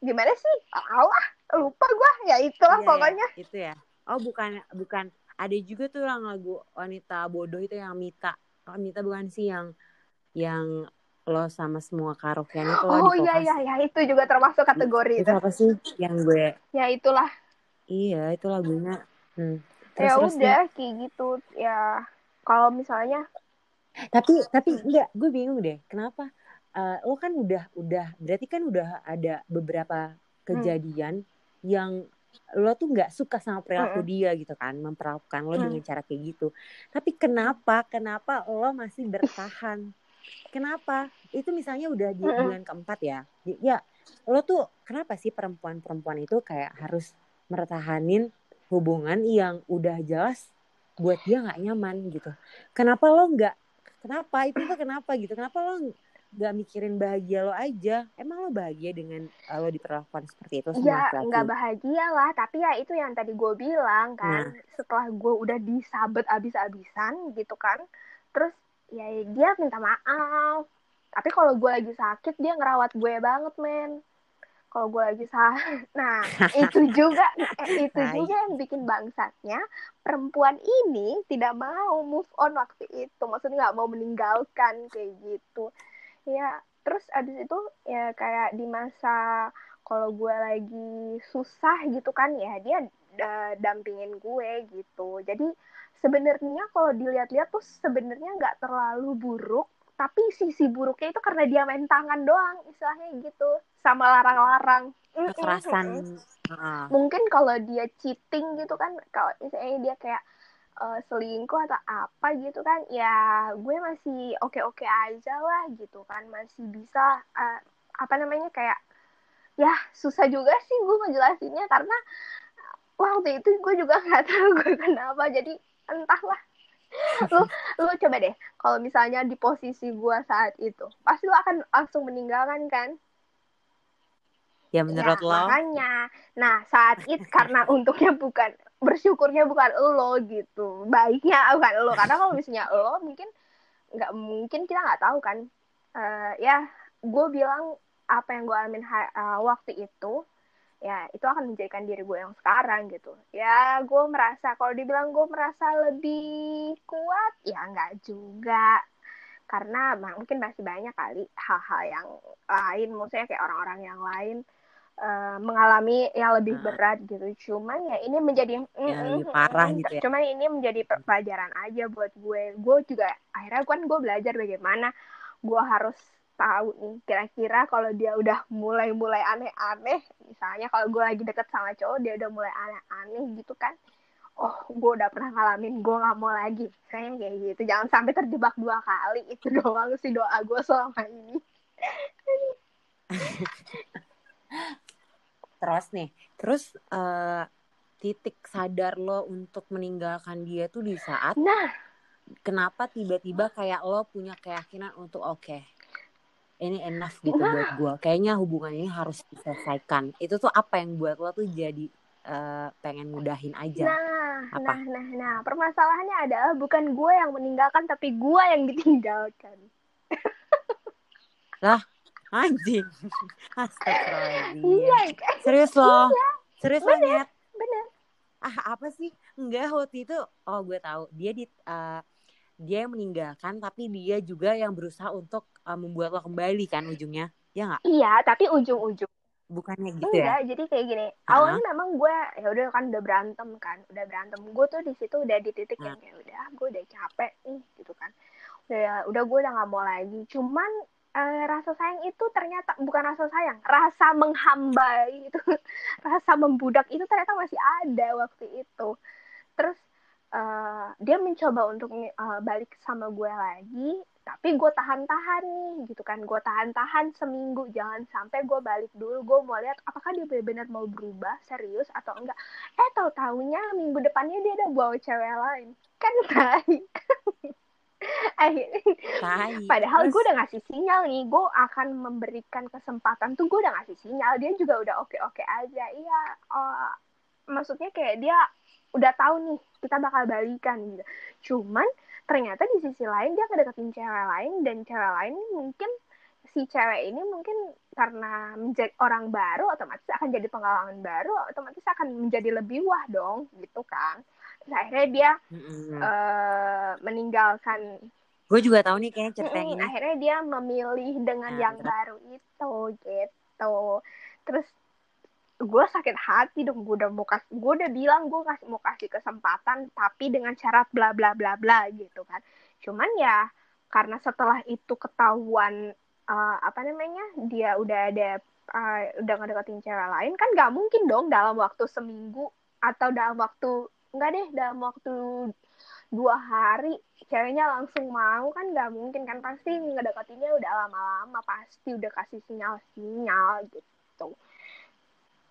Gimana sih? Allah lupa gue ya itulah yeah, pokoknya. itu ya. Oh bukan bukan. Ada juga tuh yang lagu wanita bodoh itu yang Mita. Oh, Mita bukan sih yang yang lo sama semua karaokean itu oh iya iya iya. Itu juga termasuk kategori itu, itu. apa sih yang gue ya itulah. Iya itu lagunya. Hmm. terus, ya terus udah kayak gitu. Ya kalau misalnya tapi tapi enggak. Gue bingung deh. Kenapa uh, lo kan udah udah berarti kan udah ada beberapa hmm. kejadian hmm yang lo tuh nggak suka sama perilaku mm -hmm. dia gitu kan memperlakukan lo mm. dengan cara kayak gitu. Tapi kenapa kenapa lo masih bertahan? Kenapa? Itu misalnya udah di bulan keempat ya. Ya lo tuh kenapa sih perempuan-perempuan itu kayak harus mertahanin hubungan yang udah jelas buat dia nggak nyaman gitu? Kenapa lo nggak kenapa? Itu tuh kenapa gitu? Kenapa lo gak mikirin bahagia lo aja. Emang lo bahagia dengan uh, lo diperlakukan seperti itu ya nggak bahagia lah. Tapi ya itu yang tadi gue bilang kan nah. setelah gue udah disabet abis-abisan gitu kan terus ya dia minta maaf. Tapi kalau gue lagi sakit dia ngerawat gue banget men. Kalau gue lagi sakit nah itu juga eh, itu nah, juga yang bikin bangsatnya perempuan ini tidak mau move on waktu itu. Maksudnya nggak mau meninggalkan kayak gitu ya terus abis itu ya kayak di masa kalau gue lagi susah gitu kan ya dia uh, dampingin gue gitu. Jadi sebenarnya kalau dilihat-lihat tuh sebenarnya nggak terlalu buruk tapi sisi buruknya itu karena dia main tangan doang istilahnya gitu sama larang-larang. Kekerasan. mungkin kalau dia cheating gitu kan kalau misalnya dia kayak uh, selingkuh atau apa gitu kan ya gue masih oke-oke aja lah gitu kan masih bisa uh, apa namanya kayak ya susah juga sih gue ngejelasinnya karena waktu itu gue juga nggak tahu gue kenapa jadi entahlah. Lu lu coba deh kalau misalnya di posisi gue saat itu pasti lu akan langsung meninggalkan kan? Ya menurut ya, lo? makanya. Nah saat itu karena untungnya bukan bersyukurnya bukan lo gitu. Baiknya bukan lo karena kalau misalnya lo mungkin nggak mungkin kita nggak tahu kan. Uh, ya gue bilang apa yang gue alamin uh, waktu itu ya itu akan menjadikan diri gue yang sekarang gitu. Ya gue merasa kalau dibilang gue merasa lebih kuat ya nggak juga. Karena mungkin masih banyak kali hal-hal yang lain maksudnya kayak orang-orang yang lain uh, mengalami yang lebih nah. berat gitu. Cuman ya ini menjadi yang lebih parah gitu ya. Cuman ini menjadi pelajaran aja buat gue. Gue juga akhirnya kan gue belajar bagaimana gue harus tahu nih kira-kira kalau dia udah mulai-mulai aneh-aneh, misalnya kalau gue lagi deket sama cowok dia udah mulai aneh-aneh gitu kan. Oh, gue udah pernah ngalamin, gue gak mau lagi. Saya kayak gitu. Jangan sampai terjebak dua kali. Itu doang sih doa gue selama ini. terus nih. Terus uh, titik sadar lo untuk meninggalkan dia tuh di saat nah. kenapa tiba-tiba kayak lo punya keyakinan untuk oke okay, ini enough gitu nah. buat gue kayaknya hubungan ini harus diselesaikan. Itu tuh apa yang buat lo tuh jadi uh, pengen mudahin aja? Nah apa? nah nah nah. Permasalahannya adalah bukan gue yang meninggalkan tapi gue yang ditinggalkan. Lah Anjing. Astagfirullahaladzim. Iya. Serius loh. Iya. Serius lo Bener. Bener. Ah apa sih? Enggak waktu itu. Oh gue tahu. Dia di uh, dia yang meninggalkan tapi dia juga yang berusaha untuk uh, membuat lo kembali kan ujungnya. Ya nggak? Iya, tapi ujung-ujung bukannya gitu enggak ya jadi kayak gini Ah. awalnya memang gue ya udah kan udah berantem kan udah berantem gue tuh di situ udah di titik yang Ah. kayak udah gue udah capek nih gitu kan udah udah gue udah nggak mau lagi cuman eh, rasa sayang itu ternyata bukan rasa sayang rasa menghambai itu. Rasa membudak itu ternyata masih ada waktu itu. Terus eh, dia mencoba untuk eh, balik sama gue lagi tapi gue tahan-tahan nih gitu kan. Gue tahan-tahan seminggu jangan sampai gue balik dulu. Gue mau lihat apakah dia benar-benar mau berubah serius atau enggak. Eh tahu taunya minggu depannya dia udah bawa cewek lain. Kan tai akhirnya Padahal gue udah ngasih sinyal nih, gue akan memberikan kesempatan tuh gue udah ngasih sinyal, dia juga udah oke-oke aja. Iya, eh, maksudnya kayak dia udah tahu nih kita bakal balikan gitu. Cuman ternyata di sisi lain dia ngedeketin cewek lain dan cewek lain mungkin si cewek ini mungkin karena menjadi orang baru otomatis akan jadi pengalaman baru otomatis akan menjadi lebih wah dong gitu kan Terus akhirnya dia mm-mm. eh, meninggalkan gue juga tahu nih kayaknya cerita Mm-mm, ini akhirnya dia memilih dengan Nah, yang terus? baru itu gitu terus gue sakit hati dong gue udah mau kasih gue udah bilang gue kasih mau kasih kesempatan tapi dengan syarat bla bla bla bla gitu kan cuman ya karena setelah itu ketahuan eh, apa namanya dia udah ada eh, udah ngedeketin cewek lain kan nggak mungkin dong dalam waktu seminggu atau dalam waktu enggak deh dalam waktu dua hari ceweknya langsung mau kan nggak mungkin kan. Pasti ngedeketinnya udah lama-lama pasti udah kasih sinyal-sinyal gitu.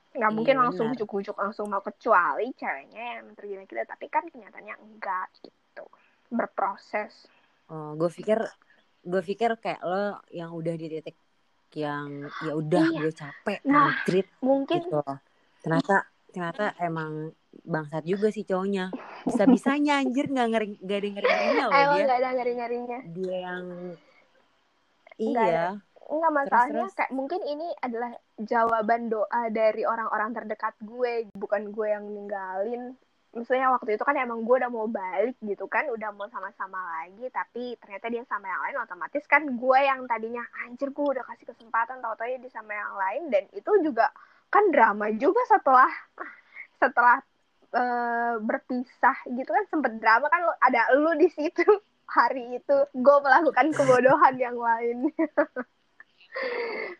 Nggak Iya, mungkin langsung benar. ujuk-ujuk langsung mau kecuali ceweknya yang tergila-gila tapi kan kenyataannya enggak gitu. Berproses. Oh gue pikir gue pikir kayak lo yang udah di titik yang ya udah Iya. gue capek Nah, anjrit mungkin gitu. Ternyata ternyata emang bangsat juga sih cowoknya. Bisa bisanya anjir nggak ngeri nggak ada ngeri ngerinya loh emang dia. nggak ada ngeri-ngerinya. Dia yang Nggak iya Enggak masalahnya terus. kayak mungkin ini adalah jawaban doa dari orang-orang terdekat gue, bukan gue yang ninggalin. Maksudnya waktu itu kan emang gue udah mau balik gitu kan, udah mau sama-sama lagi, tapi ternyata dia sama yang lain otomatis kan gue yang tadinya anjir gue udah kasih kesempatan tau-tau dia sama yang lain. Dan itu juga kan drama juga setelah setelah eh, berpisah gitu kan sempet drama kan lo- ada lu di situ. Hari itu gue melakukan kebodohan yang lain.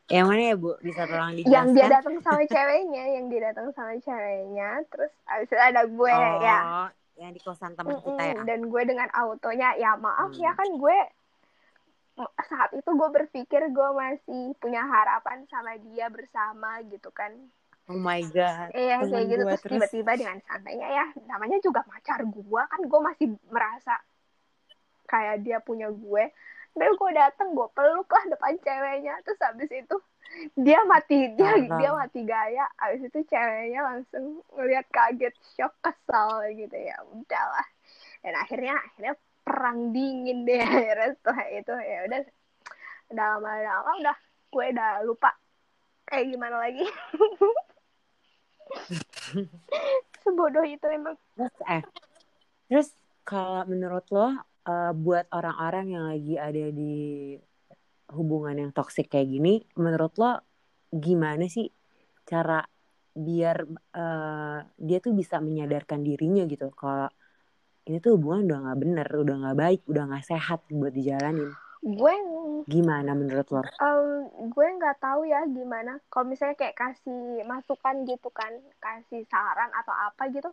Yang mana ya bu? Bisa tolong dijelaskan yang dia datang sama ceweknya yang dia datang sama ceweknya terus abis itu ada gue oh ya yang di kosan teman kita ya? dan gue dengan autonya ya maaf Hmm. ya kan gue saat itu gue berpikir gue masih punya harapan sama dia bersama gitu kan oh my god. Iya kayak gitu. terus tiba-tiba dengan santainya ya namanya juga pacar gue kan gue masih merasa kayak dia punya gue. Tapi gue dateng gue peluk lah depan ceweknya. Terus habis itu dia mati dia Tolong. dia mati gaya. Habis itu ceweknya langsung ngeliat kaget shock kesal gitu ya. Udahlah dan akhirnya akhirnya perang dingin deh. Akhirnya setelah itu ya udah. Udah lama-lama udah gue udah lupa kayak gimana lagi sebodoh itu emang. Terus eh terus kalau menurut lo eh, buat orang-orang yang lagi ada di hubungan yang toksik kayak gini menurut lo gimana sih cara biar eh, dia tuh bisa menyadarkan dirinya gitu? Kalau ini tuh hubungan udah nggak bener udah nggak baik udah nggak sehat buat dijalanin gue gimana menurut lo? Em, gue nggak tahu ya gimana. Kalau misalnya kayak kasih masukan gitu kan kasih saran atau apa gitu.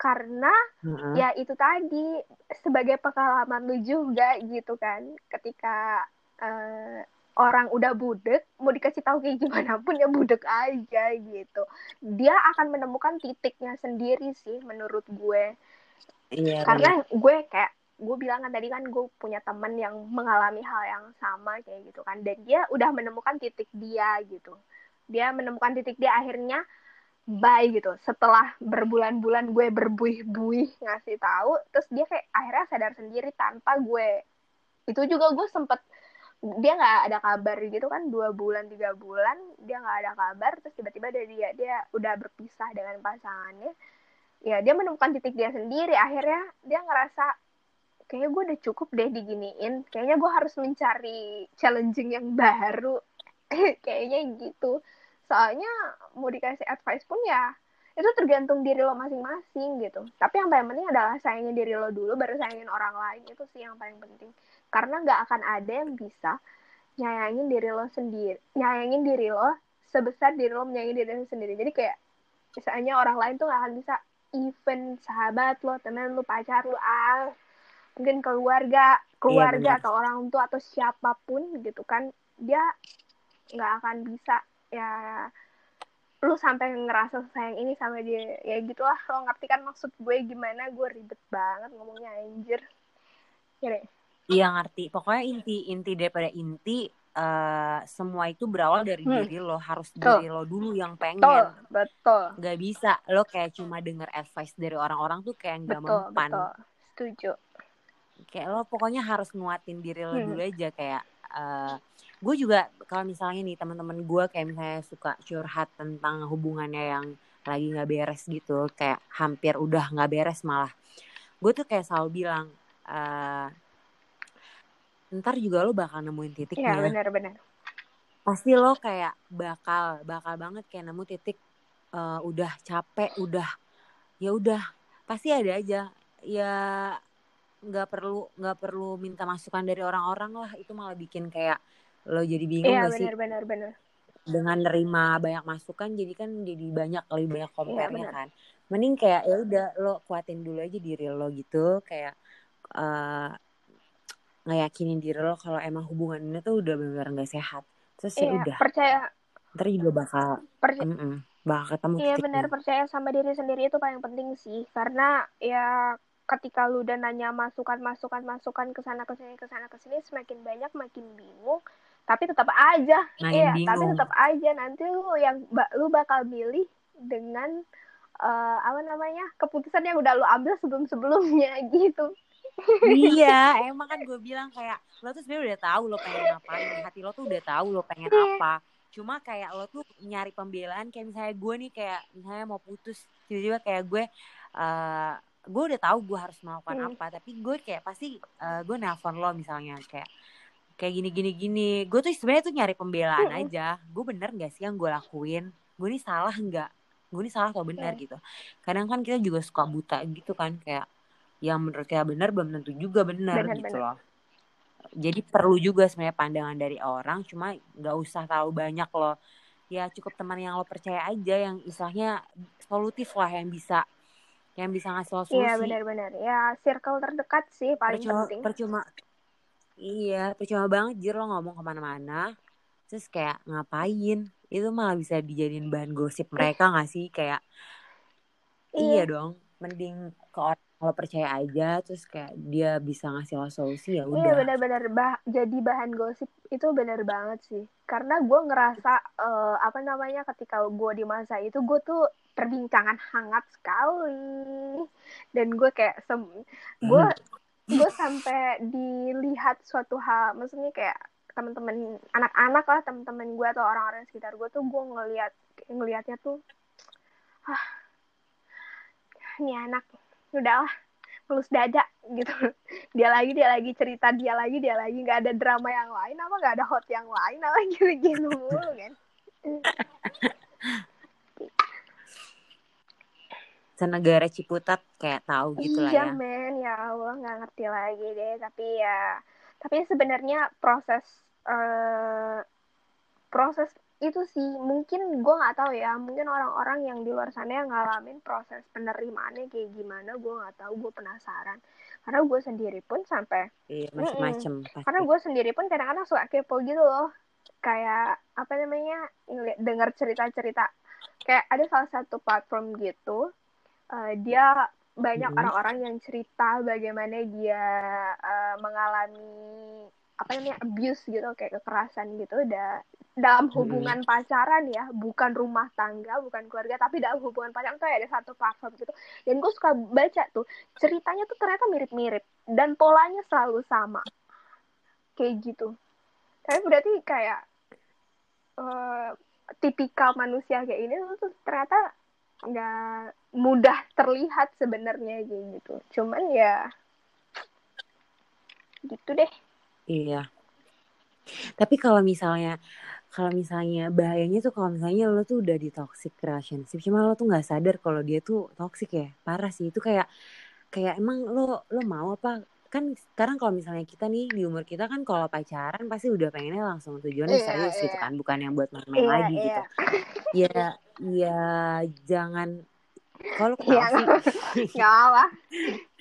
Karena Heeh. ya itu tadi sebagai pengalaman lu juga gitu kan. Ketika eh, orang udah budek mau dikasih tahu kayak gimana pun ya budek aja gitu. Dia akan menemukan titiknya sendiri sih menurut gue. Iya karena gue kayak gue bilang kan tadi kan gue punya temen yang mengalami hal yang sama kayak gitu kan. Dan dia udah menemukan titik dia gitu. Dia menemukan titik dia akhirnya bye gitu. Setelah berbulan-bulan gue berbuih-buih ngasih tahu terus dia kayak akhirnya sadar sendiri tanpa gue. Itu juga gue sempet dia nggak ada kabar gitu kan dua bulan tiga bulan dia nggak ada kabar terus tiba-tiba dari dia dia udah berpisah dengan pasangannya. Ya dia menemukan titik dia sendiri. Akhirnya dia ngerasa kayaknya gue udah cukup deh diginiin. Kayaknya gue harus mencari challenging yang baru. Kayaknya gitu. Soalnya mau dikasih advice pun ya itu tergantung diri lo masing-masing gitu. Tapi yang paling penting adalah sayangin diri lo dulu baru sayangin orang lain. Itu sih yang paling penting. Karena nggak akan ada yang bisa nyayangin diri lo sendiri nyayangin diri lo sebesar diri lo menyayangi diri lo sendiri. Jadi kayak misalnya orang lain tuh gak akan bisa even sahabat lo temen lo pacar lo ah mungkin keluarga keluarga iya, atau orang tua atau siapa pun gitu kan dia nggak akan bisa ya lu sampai ngerasa sayang ini sama dia. Ya gitulah lo ngerti kan maksud gue gimana gue ribet banget ngomongnya anjir. Ya deh. Iya ngerti. Pokoknya inti inti daripada inti uh, semua itu berawal dari hmm. diri lo harus betul. diri lo dulu yang pengen. Betul betul. Nggak bisa. Lo kayak cuma denger advice dari orang-orang tuh kayak nggak mempan. betul. Setuju kayak lo pokoknya harus nguatin diri lo hmm. dulu aja kayak uh, gue juga kalau misalnya nih teman-teman gue kayak misalnya suka curhat tentang hubungannya yang lagi nggak beres gitu kayak hampir udah nggak beres malah gue tuh kayak selalu bilang uh, ntar juga lo bakal nemuin titiknya. Iya benar-benar. Pasti lo kayak bakal bakal banget kayak nemu titik uh, udah capek, udah ya udah pasti ada aja ya nggak perlu nggak perlu minta masukan dari orang-orang lah. Itu malah bikin kayak lo jadi bingung iya, gak sih? benar benar dengan nerima banyak masukan jadi kan jadi banyak lebih banyak compare iya, kan. Mending kayak ya udah lo kuatin dulu aja diri lo gitu. Kayak uh, ngeyakinin diri lo kalau emang hubungannya tuh udah benar-benar nggak sehat. Terus ya iya, udah. percaya ntar juga bakal percaya mm -mm, bakal ketemu iya benar percaya sama diri sendiri itu paling penting sih. Karena ya ketika lu udah nanya masukan masukan masukan ke sana ke sini ke sana ke sini semakin banyak makin bingung. Tapi tetap aja. Iya tapi tetap aja. Nanti lu yang lu bakal milih dengan uh, apa namanya keputusan yang udah lu ambil sebelum sebelumnya gitu. Iya emang kan gue bilang kayak lo tuh sebenarnya udah tahu lo pengen ngapain hati lo tuh udah tahu lo pengen iya. apa. Cuma kayak lo tuh nyari pembelaan kayak misalnya gue nih kayak misalnya mau putus tiba-tiba kayak gue uh, gue udah tahu gue harus melakukan hmm. apa tapi gue kayak pasti uh, gue nelpon lo misalnya kayak kayak gini gini gini gue tuh sebenarnya tuh nyari pembelaan hmm. aja gue bener gak sih yang gue lakuin gue ini salah nggak gue ini salah atau benar hmm. gitu kadang kan kita juga suka buta gitu kan kayak yang menurut kita benar belum tentu juga benar gitu bener. loh jadi perlu juga sebenarnya pandangan dari orang cuma nggak usah tahu banyak loh ya cukup teman yang lo percaya aja yang istilahnya solutif lah yang bisa yang bisa ngasih lo solusi. iya benar-benar. Ya circle terdekat sih paling percuma, penting. percuma. Iya percuma banget jir lo ngomong ke mana-mana terus kayak ngapain? Itu malah bisa dijadiin bahan gosip mereka nggak sih? Kayak iya. iya dong mending ke orang kalau percaya aja terus kayak dia bisa ngasih lo solusi ya iya, udah. iya benar-benar. Bah jadi bahan gosip itu benar banget sih. Karena gue ngerasa uh, apa namanya ketika gue di masa itu gue tuh perbincangan hangat sekali. Dan gue kayak sem gue gue sampai dilihat suatu hal maksudnya kayak teman-teman anak-anak lah teman-teman gue atau orang-orang sekitar gue tuh gue ngelihat ngelihatnya tuh ah ini anak udahlah mulus dada gitu. Dia lagi dia lagi cerita dia lagi dia lagi nggak ada drama yang lain apa nggak ada hot yang lain apa gitu gitu mulu kan senegara Ciputat kayak tahu gitu lah iya, ya. men, ya Allah nggak ngerti lagi deh. Tapi ya, tapi sebenarnya proses uh, proses itu sih. Mungkin gue nggak tahu ya. Mungkin orang-orang yang di luar sana yang ngalamin proses penerimaannya kayak gimana gue nggak tahu. Gue penasaran. Karena gue sendiri pun sampai iya, macem-macem karena gue sendiri pun kadang-kadang suka kepo gitu loh. Kayak apa namanya dengar cerita-cerita. Kayak ada salah satu platform gitu uh, dia banyak orang-orang yang cerita bagaimana dia uh, mengalami apa namanya abuse gitu kayak kekerasan gitu. Udah dalam hubungan hmm. pacaran ya bukan rumah tangga bukan keluarga tapi dalam hubungan pacaran tuh ada satu platform gitu. Dan gue suka baca tuh ceritanya tuh ternyata mirip-mirip dan polanya selalu sama. Kayak gitu. Tapi berarti kayak uh, tipikal manusia kayak ini tuh ternyata nggak mudah terlihat sebenarnya gitu cuman ya gitu deh Iya. Tapi kalau misalnya kalau misalnya bahayanya tuh kalau misalnya lo tuh udah di toxic relationship cuma lo tuh nggak sadar kalau dia tuh toxic ya parah sih itu kayak kayak emang lo lo mau apa kan sekarang kalau misalnya kita nih di umur kita kan kalau pacaran pasti udah pengennya langsung tujuannya Iya, serius gitu iya. kan bukan yang buat main-main Iya, lagi iya. gitu ya ya jangan kalau Iya, ketawa sih? nggak apa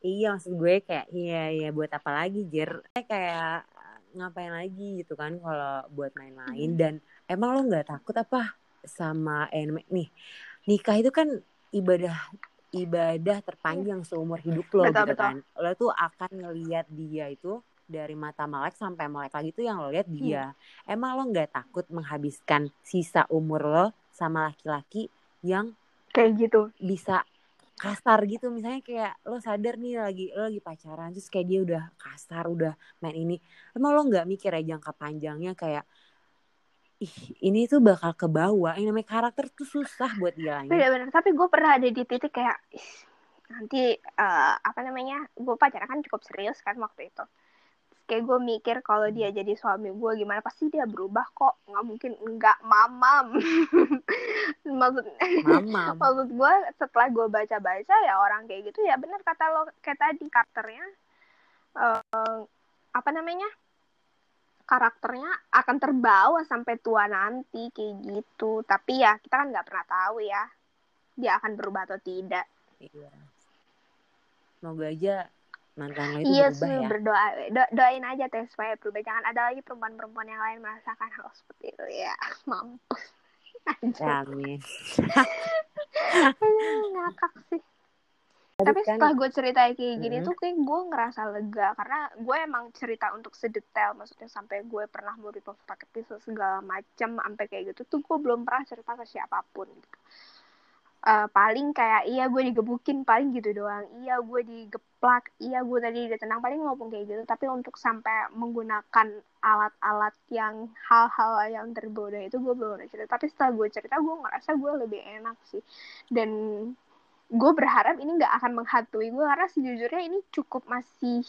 Iya maksud gue kayak iya iya buat apa lagi Jer? Eh, kayak ngapain lagi gitu kan kalau buat main-main? Hmm. dan emang lo nggak takut apa sama eh, nih nikah itu kan ibadah ibadah terpanjang seumur hidup lo Betul, gitu betul. kan. Lo tuh akan ngelihat dia itu dari mata melek sampai melek lagi tuh yang lo lihat dia. Emang lo nggak takut menghabiskan sisa umur lo sama laki-laki yang kayak gitu. Bisa kasar gitu. Misalnya kayak lo sadar nih lagi lo lagi pacaran terus kayak dia udah kasar udah main ini. Emang lo nggak mikir ya jangka panjangnya kayak ih ini tuh bakal ke bawah. Yang namanya karakter tuh susah buat hilangin bener-bener tapi gue pernah ada di titik kayak "Ih, nanti eh, apa namanya gue pacaran kan cukup serius kan waktu itu kayak gue mikir kalau dia jadi suami gue gimana pasti dia berubah kok. Nggak mungkin nggak mamam. Maksud mama maksud gue setelah gue baca-baca ya orang kayak gitu ya bener kata lo kayak tadi karakternya eh, apa namanya karakternya akan terbawa sampai tua nanti kayak gitu. Tapi ya kita kan nggak pernah tahu ya dia akan berubah atau tidak. Iya. Semoga aja mantan lo itu iya berubah ya? berdoa do- doain aja teh supaya berubah jangan ada lagi perempuan-perempuan yang lain merasakan hal seperti itu ya. Mampus. Ya, amin. Ngakak sih. Tapi kan- setelah gue cerita kayak gini Mm-mm. tuh kayak gue ngerasa lega. Karena gue emang cerita untuk sedetail maksudnya sampai gue pernah mau pakai pisau segala macam sampai kayak gitu tuh gue belum pernah cerita ke siapa pun gitu Eh, paling kayak iya gue digebukin paling gitu doang. Iya gue digeplak. Iya gue tadi ditendang paling ngomong kayak gitu. Tapi untuk sampai menggunakan alat-alat yang hal-hal yang terbodoh itu gue belum cerita. Tapi setelah gue cerita gue ngerasa gue lebih enak sih. Dan gue berharap ini nggak akan menghantui gue karena sejujurnya ini cukup masih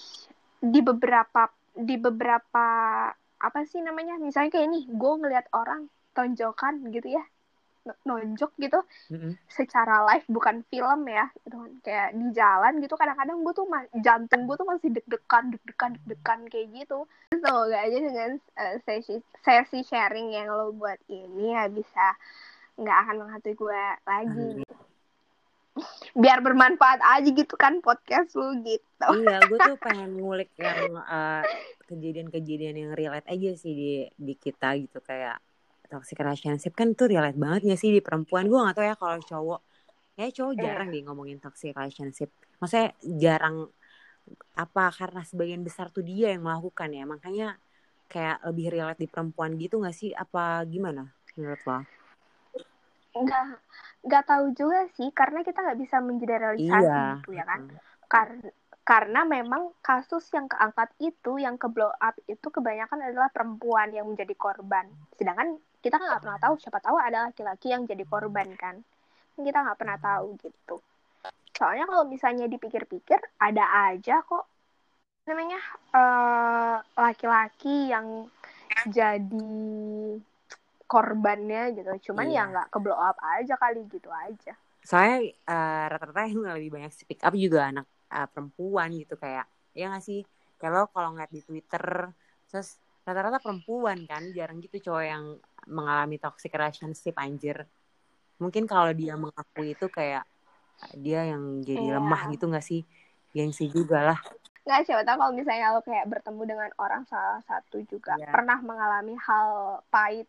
di beberapa di beberapa apa sih namanya? Misalnya kayak ini gue ngelihat orang tonjokan gitu ya nonjok gitu Mm-mm. secara live bukan film ya gitu kan kayak di jalan gitu kadang-kadang gue tuh jantung gue tuh masih deg-degan deg-degan deg-degan kayak gitu semoga aja dengan eh, sesi sesi sharing yang lo buat ini ya bisa nggak akan menghantui gue lagi Amin. gitu. biar bermanfaat aja gitu kan podcast lu gitu iya gue tuh pengen ngulik yang eh, kejadian-kejadian yang relate aja sih di di kita gitu kayak toxic relationship kan tuh relate banget ya sih di perempuan. Gue gak tau ya kalau cowok. Ya cowok Iya. jarang deh ngomongin toxic relationship. Maksudnya jarang apa karena sebagian besar tuh dia yang melakukan ya. Makanya kayak lebih relate di perempuan gitu gak sih? Apa gimana menurut lo? Nggak nggak tahu juga sih. Karena kita nggak bisa mengeneralisasi iya. gitu ya kan. Karena karena memang kasus yang keangkat itu yang ke blow up itu kebanyakan adalah perempuan yang menjadi korban. Sedangkan kita kan nggak pernah tahu siapa tahu ada laki-laki yang jadi korban kan? Kita nggak pernah tahu gitu. Soalnya kalau misalnya dipikir-pikir ada aja kok. Namanya eh, laki-laki yang jadi korbannya gitu. Cuman Iya. ya nggak ke blow up aja kali gitu aja. Soalnya eh, rata-rata yang lebih banyak speak up juga anak eh, perempuan gitu. Kayak ya nggak sih? Lo kalau ngeliat di twitter terus rata-rata perempuan kan? Jarang gitu cowok yang mengalami toxic relationship anjir. Mungkin kalau dia mengakui itu kayak dia yang jadi Iya. lemah gitu nggak sih? Gengsi juga lah. Nggak siapa tahu kalau misalnya lo kayak bertemu dengan orang salah satu juga Iya. pernah mengalami hal pahit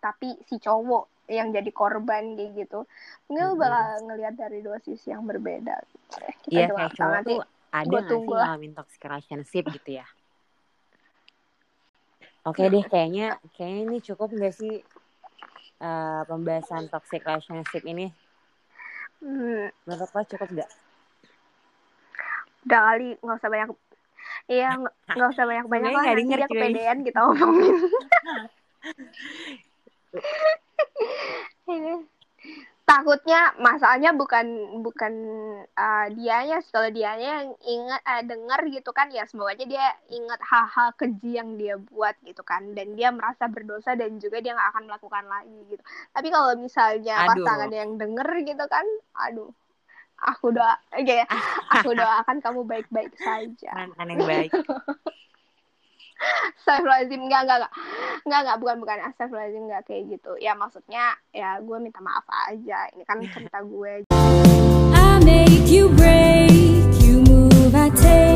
tapi si cowok yang jadi korban kayak gitu mungkin lo Mm-mm. bakal ngelihat dari dua sisi yang berbeda. Iya juga kayak cowok nanti tuh ada nggak sih ngalamin toxic relationship gitu ya oke deh kayaknya kayaknya ini cukup nggak sih eh, pembahasan toxic relationship ini? Hmm, menurut lo cukup nggak? Udah kali nggak usah banyak iya nggak usah banyak banyak lah nanti dia kepedean kita omongin Ini. Takutnya masalahnya bukan bukan uh, dianya kalau dianya yang ingat uh, denger gitu kan ya semoga aja dia ingat hal-hal keji yang dia buat gitu kan dan dia merasa berdosa dan juga dia nggak akan melakukan lagi gitu. Tapi kalau misalnya Aduh. pasangan yang denger gitu kan aduh aku doa okay, aku doakan kamu baik-baik saja. Yang baik Astagfirullahaladzim, enggak, enggak, enggak. Enggak, enggak, bukan, bukan. Astagfirullahaladzim, enggak kayak gitu. Ya, maksudnya, ya gue minta maaf aja. Ini kan cerita gue. I make you break, you move, I take